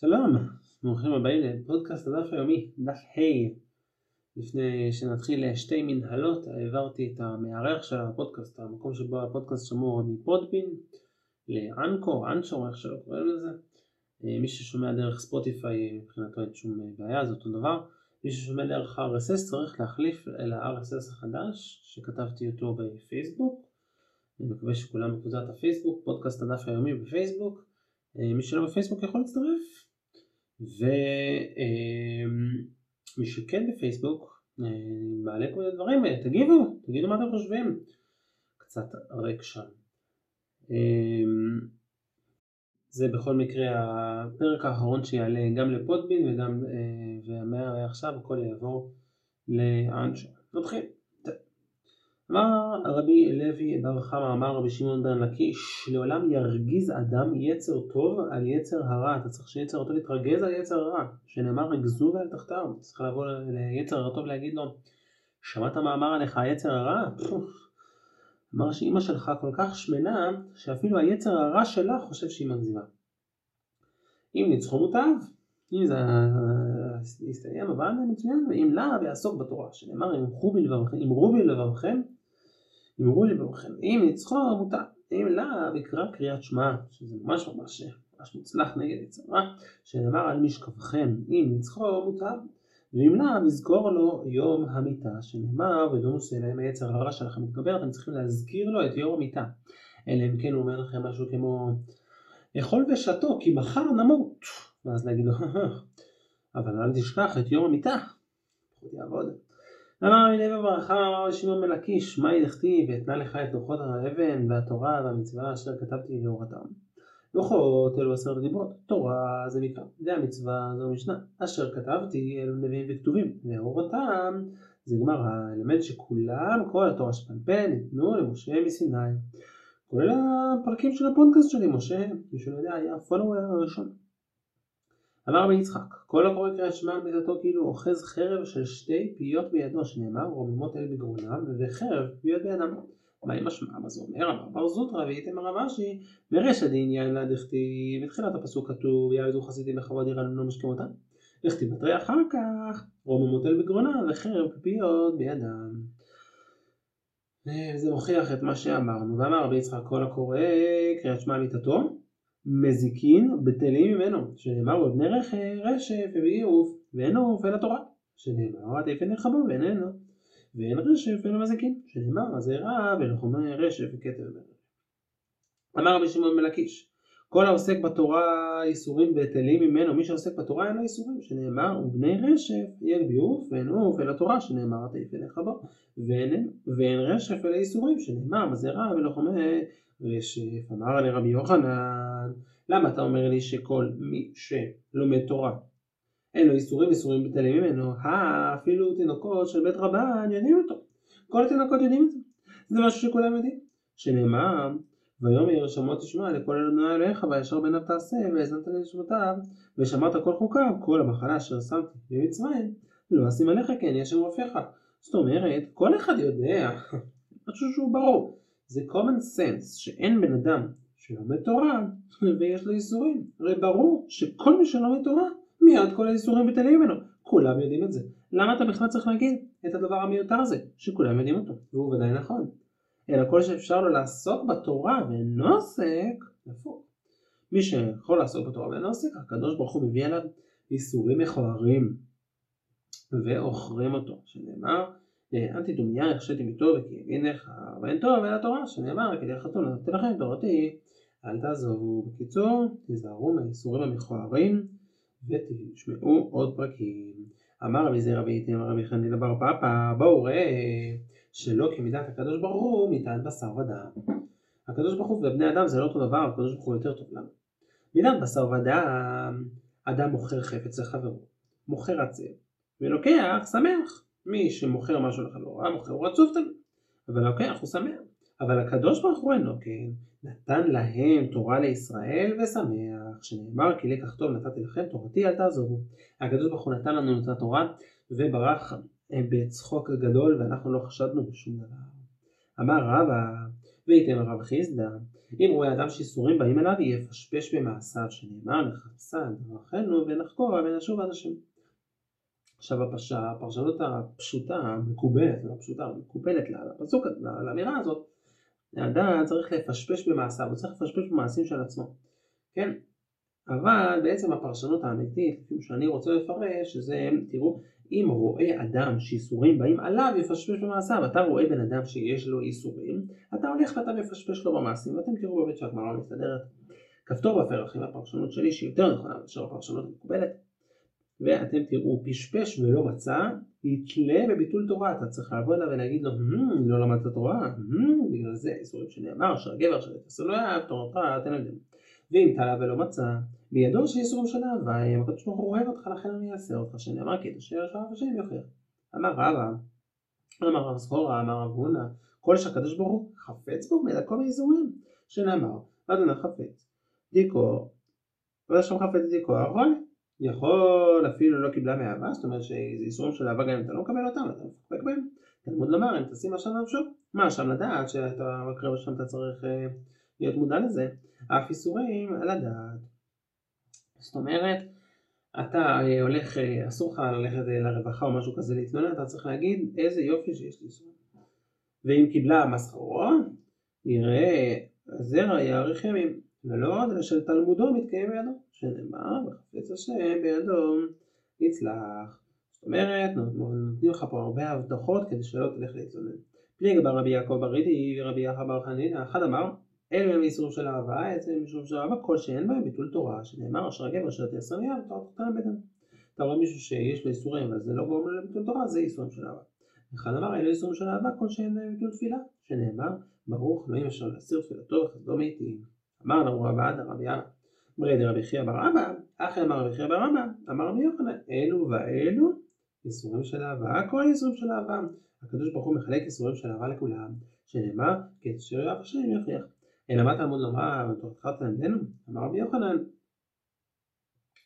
שלום, ברוכים הבאים לפודקאסט הדף היומי, דף ה'. לפני שנתחיל שתי מנהלות, העברתי את המארח של הפודקאסט, המקום שבו הפודקאסט שמור מפודבין לאנקו, אנשור, איך שלא קוראים לזה. מי ששומע דרך ספוטיפיי מבחינתו אין שום בעיה, זה אותו דבר. מי ששומע דרך RSS צריך להחליף אל ה-RSS החדש שכתבתי אותו בפייסבוק. אני מקווה שכולם בקבוצת הפייסבוק, פודקאסט הדף היומי בפייסבוק. מי שלא בפייסבוק יכול להצטרף. ומי שכן בפייסבוק מעלה כל מיני דברים, תגיבו, תגידו מה אתם חושבים. קצת ריק שם. זה בכל מקרה הפרק האחרון שיעלה גם לפודבין וגם ומעכשיו הכל יעבור לאנשו. נתחיל. אמר רבי לוי בר חמא אמר רבי שמעון בן לקיש? לעולם ירגיז אדם יצר טוב על יצר הרע. אתה צריך שיצר הטוב יתרגז על יצר הרע. שנאמר רגזו ואל תחתיו. צריך לבוא ליצר הטוב להגיד לו שמעת מה אמר עליך היצר הרע? אמר שאימא שלך כל כך שמנה שאפילו היצר הרע שלה חושב שהיא מגזימה. אם ניצחו מוטב אם זה יסתיים זה מצוין ואם לאו ויעסוק בתורה. שנאמר אמרו בלבבכם אמרו לבבכם אם ניצחו מותר אם לאו יקרא קריאת שמע שזה ממש ממש ממש מוצלח נגד יצרה שנאמר על משכבכם אם ניצחו מותר ואם לאו יזכור לו יום המיטה שנאמר ולא נושא להם היצר הרע שלכם מתגבר אתם צריכים להזכיר לו את יום המיטה. אלא אם כן הוא אומר לכם משהו כמו אכול ושתו כי מחר נמות ואז להגיד לו אבל אל תשכח את יום המיטה יעבוד אמר רבי לוי ברכה שמעון בן לקיש מה ידכתיב ואתנה לך את לוחות האבן והתורה והמצווה אשר כתבתי לאורתם לוחות אלו עשרת דיברות תורה זה מקרא זה המצווה זו משנה אשר כתבתי אלו נביאים וכתובים לאורתם זה גמרא אלמד שכולם כל התורה שבעל ניתנו למשה מסיני. כולל הפרקים של הפודקאסט שלי משה מי שלא יודע היה הפולוור הראשון אמר רבי יצחק, כל הקורא קריאת שמע על מיתתו כאילו אוחז חרב של שתי פיות בידו, שנאמר רוממות אל בגרונם, וחרב פיות בידם. מה עם השמע? מה זה אומר? אמר בר זוטרא ואיתם הרב אשי, ורשע דעניין לה דכתיב, בתחילת הפסוק כתוב, יעבדו חסידים בכבוד ירננו לא משכם אותם. דכתיב אחר כך, רוממות אל בגרונם, וחרב פיות בידם. זה מוכיח את מה שאמרנו, ואמר רבי יצחק כל הקורא קריאת שמע על מיתתו, מזיקין בטלים ממנו, שנאמר בבני רשף ובעירוף, ואין עוף אלא תורה, שנאמר עטף לך בו ואיננו, ואין רשף אלא מזיקין, שנאמר מה זה רע ולחומי רשף ממנו. אמר רבי שמעון בן לקיש, כל העוסק בתורה איסורים בטלים ממנו, מי שעוסק בתורה אין לו איסורים, שנאמר ובני רשף יהיה ביעוף ואין עוף אלא תורה, שנאמר עטף לך בו, ואין רשף אלא איסורים, שנאמר מה זה רע ולחומי רשף. אמר לרבי יוחנן למה אתה אומר לי שכל מי שלומד תורה אין לו איסורים, איסורים בטלים ממנו? אפילו תינוקות של בית רבן יודעים אותו. כל התינוקות יודעים את זה. זה משהו שכולם יודעים. שנאמר, ויאמר שמות תשמע לכל אדוני אלוהיך וישר בעיניו תעשה והאזנת לשמותיו ושמרת כל חוקיו כל המחלה אשר שמתי במצרים לא אשים עליך כן יש שם רופאיך. זאת אומרת, כל אחד יודע, משהו שהוא ברור. זה common sense שאין בן אדם שלומד תורה ויש לו איסורים. הרי ברור שכל מי שלומד תורה מיד כל האיסורים בטלים ממנו. כולם יודעים את זה. למה אתה בכלל צריך להגיד את הדבר המיותר הזה שכולם יודעים אותו? והוא ודאי נכון. אלא כל שאפשר לו לעסוק בתורה ואינו עוסק. מי שיכול לעסוק בתורה ואינו עוסק, הקדוש ברוך הוא מביא עליו איסורים מכוערים ועוכרים אותו, שנאמר אל תדומיה הרשיתי מטוב וכי ימינך ואין טוב אלא תורה שנאמר כדי חתום נתתי לכם תורתי אל תעזובו בקיצור תיזהרו מהאיסורים המכוערים ותשמעו עוד פרקים אמר רבי זרע ואיתם רבי חנין בר פאפא בואו ראה שלא כמידת הקדוש ברוך הוא מידת בשר ודם הקדוש ברוך הוא ובני אדם זה לא אותו דבר הקדוש ברוך הוא יותר טוב לנו מידת בשר ודם אדם מוכר חפץ לחברו מוכר עצב ולוקח שמח מי שמוכר משהו לחברו, מוכר הוא רצוף תמיד, אבל לוקח הוא שמח. אבל הקדוש ברוך הוא אינו כן, נתן להם תורה לישראל ושמח, שנאמר כי לקח טוב נתתי לכם תורתי אל תעזובו. הקדוש ברוך הוא נתן לנו את התורה וברח בצחוק גדול ואנחנו לא חשדנו בשום דבר. אמר רבא וייתן רב חיסדא, אם רואה אדם שאיסורים באים אליו, יפשפש במעשיו, שנאמר נחפשה דרכנו ונחקור ונשוב עד השם. עכשיו הפש... הפרשנות הפשוטה, המקובלת, לא הפשוטה, המקובלת לפסוק, לאמירה הזאת, האדם צריך לפשפש במעשיו, הוא צריך לפשפש במעשים של עצמו, כן? אבל בעצם הפרשנות האמיתית, לפי שאני רוצה לפרש, שזה, תראו, אם רואה אדם שאיסורים באים עליו, יפשפש במעשיו. אתה רואה בן אדם שיש לו איסורים, אתה הולך ואתה מפשפש לו במעשים, ואתם תראו באמת שהגמרא מסתדרת. כפתור בפרח עם הפרשנות שלי, שהיא יותר נכונה מאשר הפרשנות המקובלת. ואתם תראו, פשפש ולא מצא, יתלה בביטול תורה. אתה צריך לבוא אליו ולהגיד לו, לא למדת תורה, בגלל זה איסורים שנאמר, שהגבר שלו יתעשה לא יאהב תורתך, תן להם. ואם תלה ולא מצא, בידו שאיסורים של אהבה, אם הקדוש ברוך הוא אוהב אותך לכן אני אעשה אותך, שנאמר כי תשאר אהב השם יוכיח. אמר רבא, אמר רב זכורה, אמר רב הונא, כל שהקדוש ברוך הוא חפץ בו מלא כל האיסורים, שנאמר, אדוני חפץ, דיקו, ושם חפץ דיקו אהרון, יכול אפילו לא קיבלה מאהבה, זאת אומרת שזה איסורים של אהבה גם אם אתה לא מקבל אותם, אתה מפקפק בהם. תלמוד לומר, אם תשים עכשיו נפשו, מה שם לדעת שאתה מקרב שם אתה צריך אה, להיות מודע לזה, אף איסורים על הדעת. זאת אומרת, אתה אה, הולך, אה, אסור לך ללכת אה, לרווחה או משהו כזה להתלונן, אתה צריך להגיד איזה יופי שיש לי איסורים. ואם קיבלה מסחרו, יראה זרע יאריך ימים, ולא עוד אלא של תלמודו מתקיים בידו, שנאמר וחפץ השם בידו יצלח. זאת אומרת, נותנים לך פה הרבה הבטחות כדי שלא תלך להתלונן. פליג בר רבי יעקב ברידי ורבי יחא בר חנינא, אחד אמר אלו הם איסורים של אהבה, אצל הם איסורים של אהבה, כל שאין בהם ביטול תורה, שנאמר אשר הגבר אשר תעשר מיד, תורה תחתן בדם. אתה רואה מישהו שיש לו איסורים, אבל זה לא גורם לו לביטול תורה, זה איסורים של אהבה. אחד אמר אלו איסורים של אהבה, כל שאין בהם ביטול תפילה, שנאמר ברוך אלוהים אשר להסיר תפילתו וחסדו מאיתים. אמר לנו רבא דרבי יאללה. ברי דרבי חייא בר אבא, אחי אמר רבי חייא בר אבא, אמר רבי יוחנן, אלו ואלו איסורים של אהבה, כל איסורים של אהבה. הקדוש ברוך הוא מחלק איסורים של אהבה לכולם, שנאמר, כי אשר יאהב השם יוכיח. אלא מה תלמוד לומר, תורתך תלמדנו? אמר רבי יוחנן.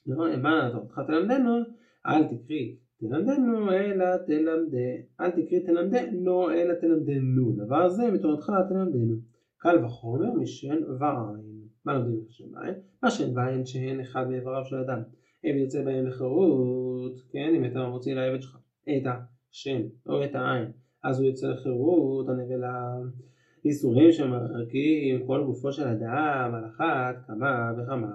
לא, מה תורתך תלמדנו? אל תקרי תלמדנו אלא תלמדה, אל תקרי תלמדנו אלא תלמדנו, דבר זה מתורתך תלמדנו. קל וחומר משן ועין. מה לומדים בשן ועין? מה שן ועין שהן אחד מאיבריו של אדם. אם יוצא בהם לחירות, כן, אם אתה מוציא לעבד שלך את השן או את העין, אז הוא יוצא לחירות, הנבלה איסורים שמרקים כל גופו של אדם על אחת כמה וכמה.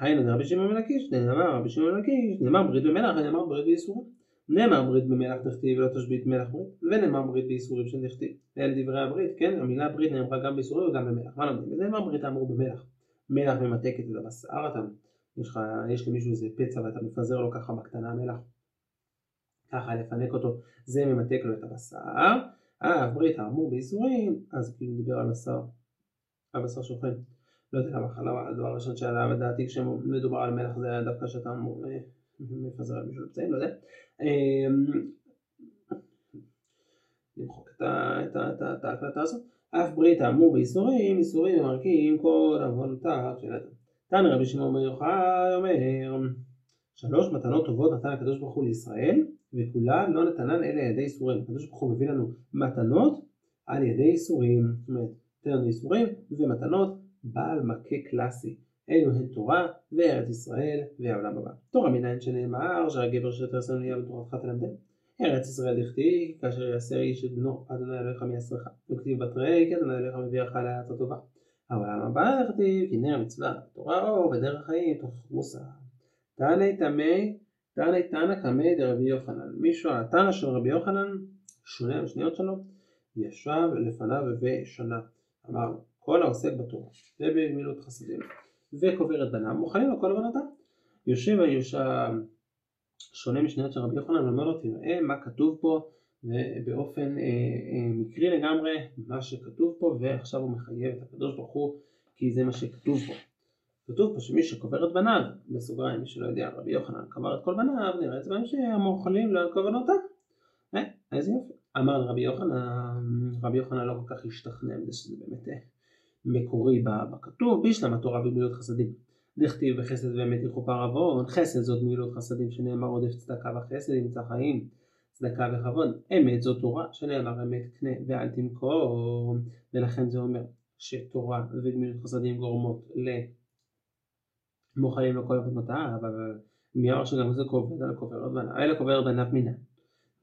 היינו דרבי שמעון בן לקיש, נאמר רבי שמעון בן לקיש, נאמר ברית במלח ונאמר ברית באיסורים. נאמר ברית במלח תכתיב ולא תשבית מלח ברית, ונאמר ברית באיסורים של דכתיב. אלה דברי הברית, כן, המילה ברית נאמרה גם באיסורים וגם במלח. מה לומדים? ונאמר ברית אמרו במלח. מלח ממתקת את הבשר, אתה, יש, לך, יש למישהו איזה פצע ואתה מפזר לו ככה בקטנה מלח. ככה לפנק אותו, זה ממתק לו את הבשר. אה, ברית האמור באיסורים, אז כאילו דיבר על בשר, על בשר שוכן. לא יודע למה הדבר הראשון שעלה בדעתי כשמדובר על מלח זה היה דווקא שאתה אמור אה, מפזר על מישהו לפצעים, לא יודע. אמ, למחוק את ההקלטה הזאת. אף ברית האמור באיסורים, איסורים ומרקים כל עוונותיו של אדם. תנא רבי שמעון בן יוחאי אומר שלוש מתנות טובות נתן הקדוש ברוך הוא לישראל וכולן לא נתנן אלה ידי איסורים. הקדוש ברוך הוא מביא לנו מתנות על ידי איסורים. זאת אומרת, נותן לנו איסורים ומתנות בעל מכה קלאסי. אלו הן תורה וארץ ישראל והעולם הבא. תורה מניין שנאמר שהגבר שיותר שונא יהיה בתורתך תלמדם. ארץ ישראל דכתיב כאשר יעשה איש את בנו אדוני אלוהיך מייסרך. וכתיב בתרי כי אדוני אלוהיך מביאך לארץ הטובה. העולם הבא דכתיב כי נר מצווה תורה אור ודרך חיים תוך מוסר. תענה תמי תנא תנא קמי דרבי יוחנן. מישהו, התנא של רבי יוחנן, שונה בשניות שלו, ישב לפניו ושנה. אמר, כל העוסק בתורה ובגמילות חסדים וקובר את בניו, מוכנים לכל עוונותיו. יושב האיש השונה משניות של רבי יוחנן ואומר לו, תראה מה כתוב פה ובאופן אה, אה, מקרי לגמרי מה שכתוב פה ועכשיו הוא מחייב את הקדוש ברוך הוא כי זה מה שכתוב פה. כתוב פה שמי שקובר את בניו, בסוגריים, מי שלא יודע, רבי יוחנן קבר את כל בניו, נראה את זה בהמשך, המאוכלים לא על כוונותיו. אה, איזה יופי. אמר רבי יוחנן, רבי יוחנן לא כל כך השתכנע מזה שזה באמת אה, מקורי בכתוב, בישלם התורה ומילות חסדים. דכתיב בחסד ואמת יכופר עוון, חסד זאת מילות חסדים שנאמר עודף צדקה וחסד ימצא חיים. צדקה וכבוד. אמת זו תורה, שנאמר אמת קנה ואל תמכור, ולכן זה אומר שתורה וגמילות חסדים גורמות למוכלים לכל עבודותיו, אבל מי אמר שגם זה כובד על עוד בנה, אלא כופר בניו מינן.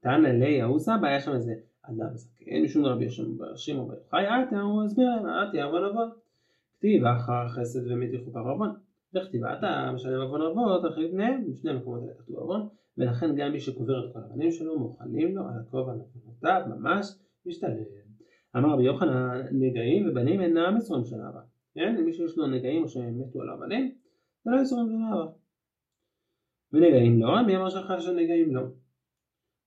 תנא לי אהוסה, היה שם איזה אדם זקן, משום רבי שמעון בר יוחאי, עתה הוא הסביר להם, עתי עוון אבות. כתיב אחר חסד ומתיחו פר עוון. וכתיב עתה משלם עוון אבות, אחרי פניהם, בשני המקומות האלה כתוב עוון, ולכן גם מי שקובר את כל הבנים שלו, מוכלים לו על הכובע נבונותיו, ממש משתלם. אמר רבי יוחנן, נגעים ובנים אינם מסורים של אהבה. כן? מי שיש לו נגעים או שהם מתו על הבנים, זה לא מסורים של אהבה. ונגעים לא, מי אמר שלך שנגעים לא?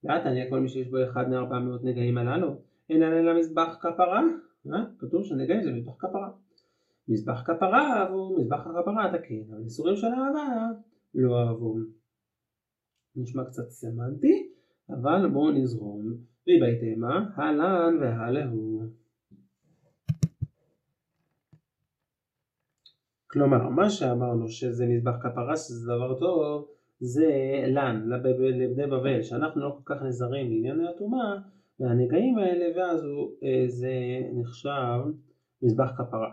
ועתניא כל מי שיש בו אחד מארבע מאות נגעים הללו, אינן אלא מזבח כפרה, אה? כתוב שנגעים זה מזבח כפרה. מזבח כפרה אהבו, מזבח הכפרה תקין, אבל איסורים של אהבה לא אהבו. נשמע קצת סמנטי, אבל בואו נזרום. ויבייתמה, הלן והלהו. כלומר, מה שאמרנו שזה מזבח כפרה, שזה דבר טוב, זה לן, לבני בבל, שאנחנו לא כל כך נזרים לענייני הטומאה, והנגעים האלה, ואז הוא, אה, זה נחשב מזבח כפרה.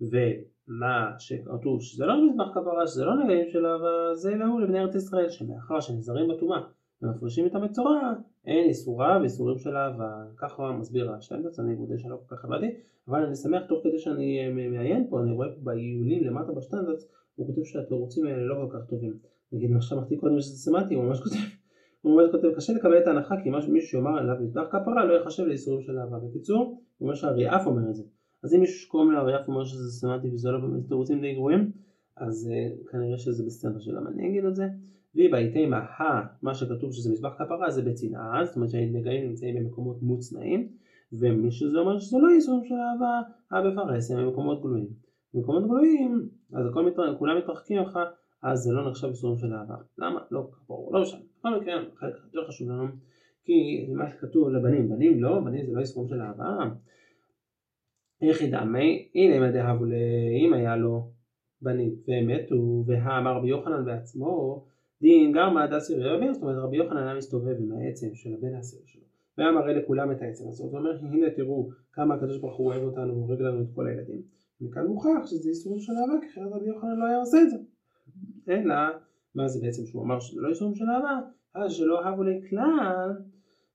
ומה שכתוב שזה לא מזבח כפרה, שזה לא נגעים של אהבה, זה להוא לבני ארץ ישראל, שמאחר שנזרים בטומאה ומפרישים את המצורע, אין איסורה ואיסורים של אהבה. ככה מסביר השטיינדרס, אני מודה שלא כל כך הבנתי, אבל אני שמח תוך כדי שאני אה, מעיין פה, אני רואה פה בעיונים למטה בשטיינדרס, הוא כותב שהתירוצים האלה לא כל כך טובים. נגיד מה שאמרתי קודם שזה סמנטי, הוא ממש כותב, הוא ממש כותב, קשה לקבל את ההנחה כי מישהו שיאמר עליו מזבח כפרה לא יחשב לאיסורים של אהבה. בקיצור, הוא אומר שהריאף אומר את זה. אז אם מישהו שקוראים לאריאף אומר שזה סמנטי וזה לא באמת תירוצים די גרועים, אז uh, כנראה שזה בסדר שלמה אני אגיד את זה. בהיתמה ה, מה שכתוב שזה מזבח כפרה זה בצנעה, זאת אומרת שהנגעים נמצאים במקומות מוצנעים, ומי שזה אומר שזה לא איסורים של אהבה, הבפרסם במקומות גלויים. במקומות גלויים, אז הכל מתר... כולם מתרחקים לך, אז זה לא נחשב איסורים של אהבה. למה? לא ברור, לא משנה. בכל מקרה, חלק יותר חשוב לנו, כי מה שכתוב לבנים, בנים לא, בנים זה לא איסורים של אהבה. איך ידע מי? הנה אם דהבו לאם היה לו בנים והם מתו, והאמר רבי יוחנן בעצמו, דין גרמא דסי רבי, זאת אומרת רבי יוחנן היה מסתובב עם העצם של הבן העשר שלו, והיה מראה לכולם את העצם הזאת, ואומר הנה תראו כמה הקדוש ברוך הוא אוהב אותנו והורג לנו את כל הילדים. מכאן מוכח שזה איסורים של אהבה, כי אחרת רבי יוחנן לא היה עושה את זה. אלא, מה זה בעצם שהוא אמר שזה לא איסורים של אהבה? אז שלא אהבו לי כלל,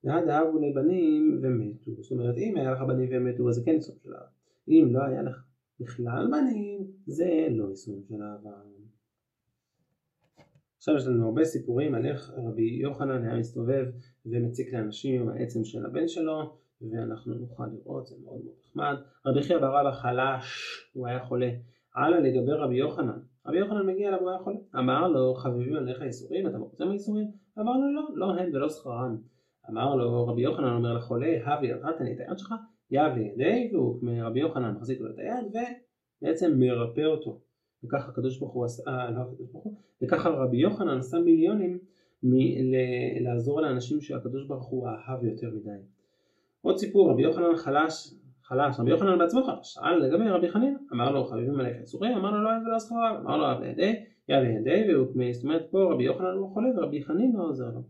ועד אהבו לי בנים ומתו. זאת אומרת, אם היה לך בנים ומתו, אז זה כן איסורים של אהבה. אם לא היה לך בכלל בנים, זה לא איסורים של אהבה. עכשיו יש לנו הרבה סיפורים על איך רבי יוחנן היה מסתובב ומציק לאנשים עם העצם של הבן שלו ואנחנו נוכל לראות, זה מאוד מאוד נחמד. רבי חייא בר אבא חלש, הוא היה חולה. הלאה לגבי רבי יוחנן. רבי יוחנן מגיע אליו, הוא היה חולה. אמר לו, חביבים עליך איסורים, אתה מרוצה מהאיסורים? אמר לו, לא, לא הם ולא שכרם. אמר לו, רבי יוחנן אומר לחולה, הבי תן לי את היד שלך, יב לידי, והוא רבי יוחנן מחזיק לו את היד ובעצם מרפא אותו. וככה הקדוש ברוך הוא עשה, אה, לא וככה רבי יוחנן עשה מיליונים מ- לעזור לאנשים שהקדוש ברוך הוא אהב יותר מדי. עוד סיפור, רבי יוחנן חלש, חלש, רבי יוחנן בעצמו חלש, שאל לגבי רבי חנין, אמר לו חביבים עליך יצורים, אמר לו לא אין ולא זכריו, אמר לו אב לידי, יא לידי, והוא זאת אומרת פה רבי יוחנן הוא חולה ורבי חנין לא עוזר לו.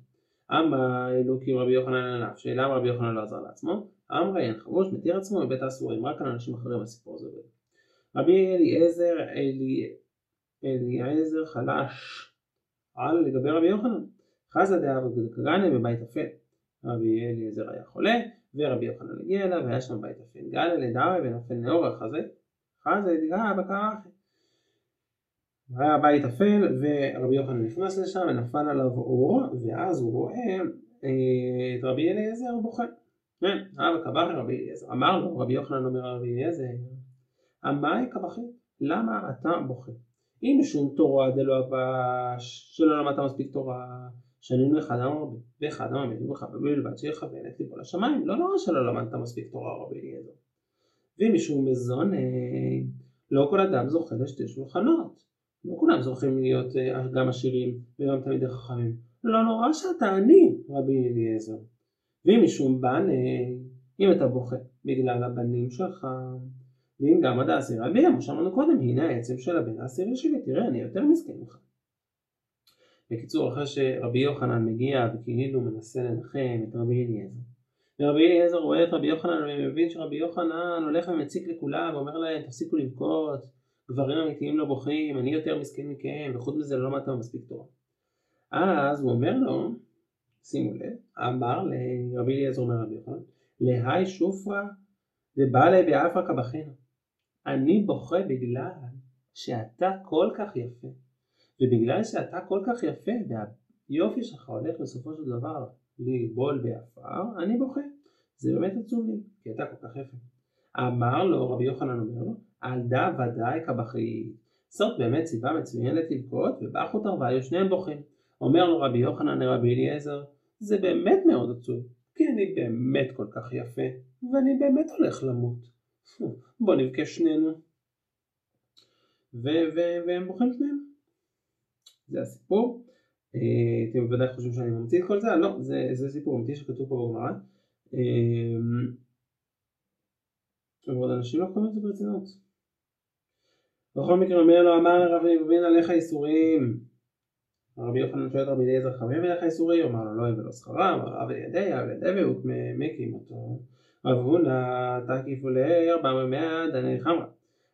אמר אלוקי רבי יוחנן עליו, שאלה רבי יוחנן לא עזר לעצמו, אמרה אין חבוש מתיר עצמו מבית האסורים, רק על אנשים אחרים הסיפור הזה. רבי אליעזר אלי, אליעזר חלש. על לגבי רבי יוחנן. חזה דאב גרנה בבית אפל רבי אליעזר היה חולה ורבי יוחנן הגיע אליו והיה שם בית אפל גלה לדארי ונפל נאור חזה חזה דגה בקרחי היה בית אפל ורבי יוחנן נכנס לשם ונפל עליו אור ואז הוא רואה את רבי אליעזר בוכה. כן, אבא קבח רבי אליעזר. אמר לו רבי יוחנן אומר רבי אליעזר עמאי כבכי, למה אתה בוכה? אם משום תורה דלא אבש, שלא למדת מספיק תורה, שנינו אחד אמר רבי, ואחד אמר מי ובך ובלבד שיכוון את ליבו לשמיים, לא נורא שלא למדת מספיק תורה רבי אליעזר. ואם משום מזון, לא כל אדם זוכה לשתי שולחנות, לא כולם זוכים להיות אה, גם עשירים וגם תלמידי חכמים, לא נורא שאתה עני רבי אליעזר. ואם משום בן, אם אתה בוכה בגלל הבנים שלך, ואם גם עד העשירה ביום, אמרנו קודם, הנה העצם של הבן העשירי שלי, תראה, אני יותר מסכן ממך. בקיצור, אחרי שרבי יוחנן מגיע וכאילו מנסה לנחם את רבי אליעזר. ורבי אליעזר רואה את רבי יוחנן ומבין שרבי יוחנן הולך ומציק לכולם ואומר להם תפסיקו לבכות, גברים אמיתיים לא בוכים, אני יותר מסכן מכם, וחוץ מזה לא למדתם מספיק תורה. אז הוא אומר לו, שימו לב, אמר לרבי אליעזר אומר רבי יוחנן, להי שופרא דבעלי באפרא קבחינו. אני בוכה בגלל שאתה כל כך יפה, ובגלל שאתה כל כך יפה והיופי שלך הולך בסופו של דבר ליבול בעפר, אני בוכה. זה באמת עצוב לי, כי אתה כל כך יפה. אמר לו, רבי יוחנן אומר לו, על דא ודאי כבכי. זאת באמת סיבה מצוינת לבכות, ובאחו תרווה היו שניהם בוכים. אומר לו רבי יוחנן לרבי אליעזר, זה באמת מאוד עצוב, כי אני באמת כל כך יפה, ואני באמת הולך למות. בוא נבכה שנינו. והם בוכים שניהם. זה הסיפור. אה, אתם בוודאי חושבים שאני ממציא את כל זה, לא, זה, זה סיפור אמיתי שכתוב פה בגמרא. אה, אנשים לא קוראים את זה ברצינות. בכל מקרה אומר לו אמר רבי מבין עליך איסורים רבי יוחנן שואל רבי אליעזר חמים עליך איסורים אמר לו לא ולא שכרם רב אלידי רב אלידי והוא מקים אותו רב הונא תקיפו לארבע ומאה דני חמרה.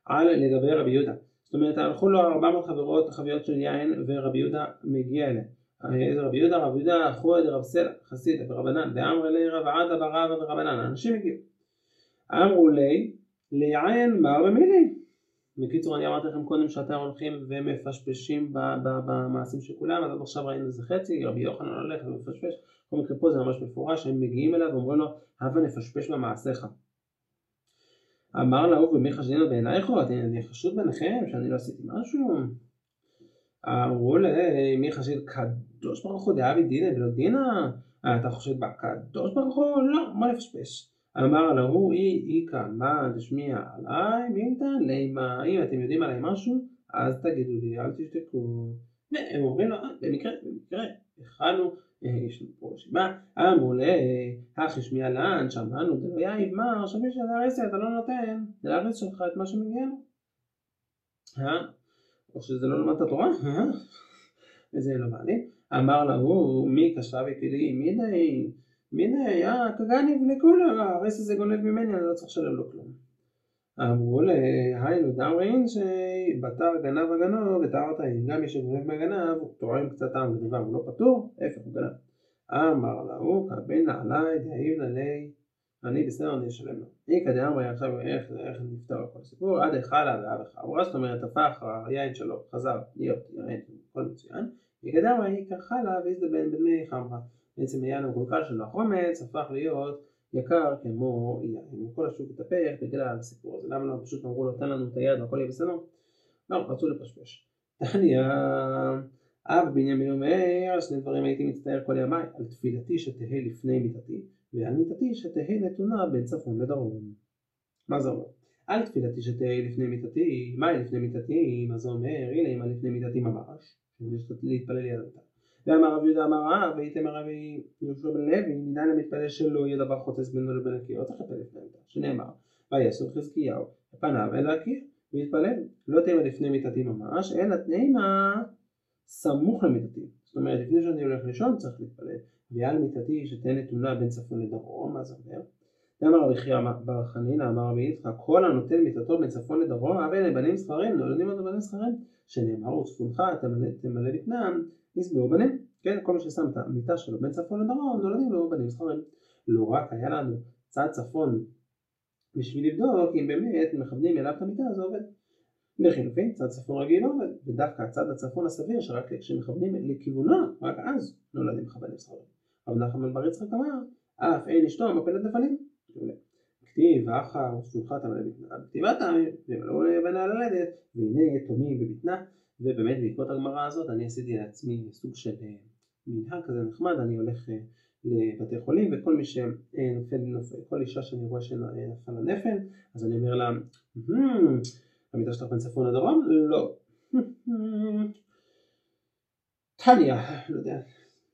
על לגבי רבי יהודה. זאת אומרת הלכו לו ארבע מאות חברות חביות של יין ורבי יהודה מגיע אליהם איזה רבי יהודה רבי יהודה את רב סלע חסידה ורבנן ואמר לי רב עדה ברבא ורבנן אנשים הגיעו. אמרו לי ליין מר ומילי בקיצור אני אמרתי לכם קודם שאתם הולכים ומפשפשים במעשים של כולם אז עכשיו ראינו איזה חצי רבי יוחנן הולך ומפשפש כל מקרה פה זה ממש מפורש הם מגיעים אליו ואומרים לו הבה נפשפש במעשיך. אמר להוא ומי חשדינו בעינייך? אני חשוד ביניכם שאני לא עשיתי משהו. אמרו לי מי חשד? קדוש ברוך הוא דאבי דינא ולא דינא? אתה חושד בקדוש ברוך הוא? לא בוא נפשפש. אמר להוא אי איכא מה תשמיע עליי מילתא לימה אם אתם יודעים עליי משהו אז תגידו לי אל תשתקו. והם אומרים לו אה, במקרה במקרה הכנו אה, יש לנו פה רשימה. אמרו לה הכי שמיע לאן שמענו דלא יאיב מר שמי של הרסי אתה לא נותן לארץ שלך את מה שמגיע לו. אה? או שזה לא למדת תורה? וזה לא מעניין. אמר להוא מי קשבה ופילי מי די מיני, אה, כגניב לכולם, הרס הזה גונב ממני, אני לא צריך לשלם לו כלום. אמרו להיינו דמרין שבתר גנב הגנוב ותר תאים, גם מי שגונב מהגנב הוא תורם קצת טעם ודבר, הוא לא פטור, איפה הוא גנב. אמר להוא קבל נעלי דהיב נעלי אני בסדר אני אשלם לו. איכא דאמרי עכשיו איך, איך נפתר כל הסיפור עד החלה ועד החברה זאת אומרת הפך היין שלו חזר להיות יין הכל מצוין. איכא דאמרי איכא חלה ואיזדבן בדמי חמרה בעצם היין המקולקל שלו החומץ הפך להיות יקר כמו יין, וכל השוק התהפך בגלל הסיפור הזה, למה לא פשוט אמרו לו תן לנו את היד והכל יהיה בסדר? לא, רצו לפשפש. תניא, אב בנימין אומר, על שני דברים הייתי מצטער כל ימיי, על תפילתי שתהא לפני מיתתי, ועל מיתתי שתהא נתונה בין צפון לדרום. מה זה אומר? על תפילתי שתהא לפני מיתתי, מהי לפני מיתתי? מה זה אומר? הנה אם לפני מיתתי ממש, להתפלל יד אותה. ואמר רב יהודה אמר רב, והייתם רבי יהושע בן לוי, מנין המתפלל שלא יהיה דבר חוצץ בינו לבין הקיר, לא צריך לפני מיתה, שנאמר, ויסור חזקיהו, פניו אל הקיר, והתפלל, לא תימא לפני מיתתי ממש, אלא תימא סמוך למיתתי, זאת אומרת לפני שאני הולך לישון צריך להתפלל, ועל מיתתי שתהיה נתונה בין צפון לדרום, מה זה אומר? ואמר רבי חייא בר חנינא אמר רבי יצחק כל הנותן מיתתו בין צפון לדרום הרי לבנים זכרים נולדים עוד בנים זכרים שנאמר וצפונך תמלא בטנם נסברו בנים, כן, כל מי ששם את המיטה שלו בין צפון לדרום נולדים לו בנים זכרים. לא רק היה לנו צד צפון בשביל לבדוק אם באמת מכוונים אליו את המיטה זה עובד. לחילופין צד צפון רגיל לא עובד, ודווקא הצד הצפון הסביר שרק כשמכוונים לכיוונו, רק אז נולדים לך בנים זכרים. רב נחמן בר יצחק אמר, אף אין אשתו מפלת נפלים. כתיב אחר ושולחה תמלא בטנה, בכתיבת העמים, וימלאו לבנה ללדת, והנה יתומים בבטנה. ובאמת בעקבות הגמרא הזאת אני עשיתי לעצמי סוג של אה, מנהג כזה נחמד, אני הולך אה, לבתי חולים וכל מי שנופל, נופל, כל אישה שאני רואה שנפל לנפל, אז אני אומר לה, המיטה שלך בין צפון לדרום? לא. טניה, לא יודע,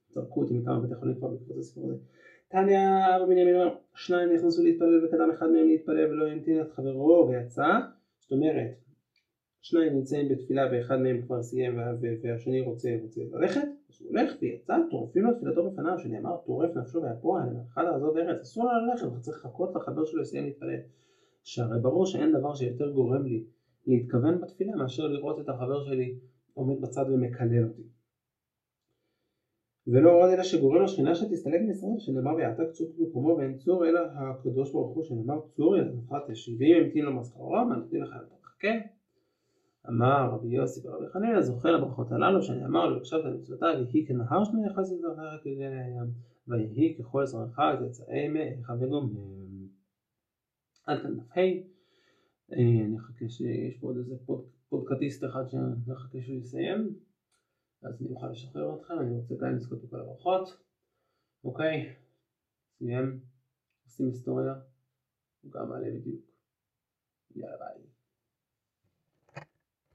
זרקו אותי מכמה בתי חולים כבר בעקבות הסיפור הזה. טניה רבי בנימין אומר, שניים נכנסו להתפלל וקדם אחד מהם להתפלל ולא המתין את חברו ויצא, זאת אומרת שניים נמצאים בתפילה ואחד מהם כבר סיים והשני רוצה, רוצה ללכת, אז הוא הולך ויצא, טורפים לו תפילתו בפניו, שנאמר טורף נפשו והפוע, אחד לעזוב ארץ, אסור לו ללכת, הוא צריך לחכות לחבר שלו לסיים להתפלל. שהרי ברור שאין דבר שיותר גורם לי להתכוון בתפילה מאשר לראות את החבר שלי עומד בצד ומקלל אותי. ולא עוד אלא שגורם לשכינה שתסתלק מישראל, שנאמר ויעתק צור במקומו ואין צור אלא הקדוש ברוך הוא שנאמר צור ילדך תשיב ואם המתין לו משכרו מה נותנים לך יותר חכה אמר רבי יוסי ורבי חנינא זוכה לברכות הללו שנאמר לו הקשבת למצוותיו ויהי כנהר שני יחסי זרעך כגן הים ויהי ככל זרעך תצאי מאיך וגומם עד כאן דף ה' אני אחכה שיש פה עוד איזה פודקאטיסט אחד שאני אחכה שהוא יסיים אז אני אוכל לשחרר אתכם, אני רוצה גם לזכות בכל הברכות. אוקיי, סיים, עושים היסטוריה, הוא גם מעלה בדיוק. יאללה ביי.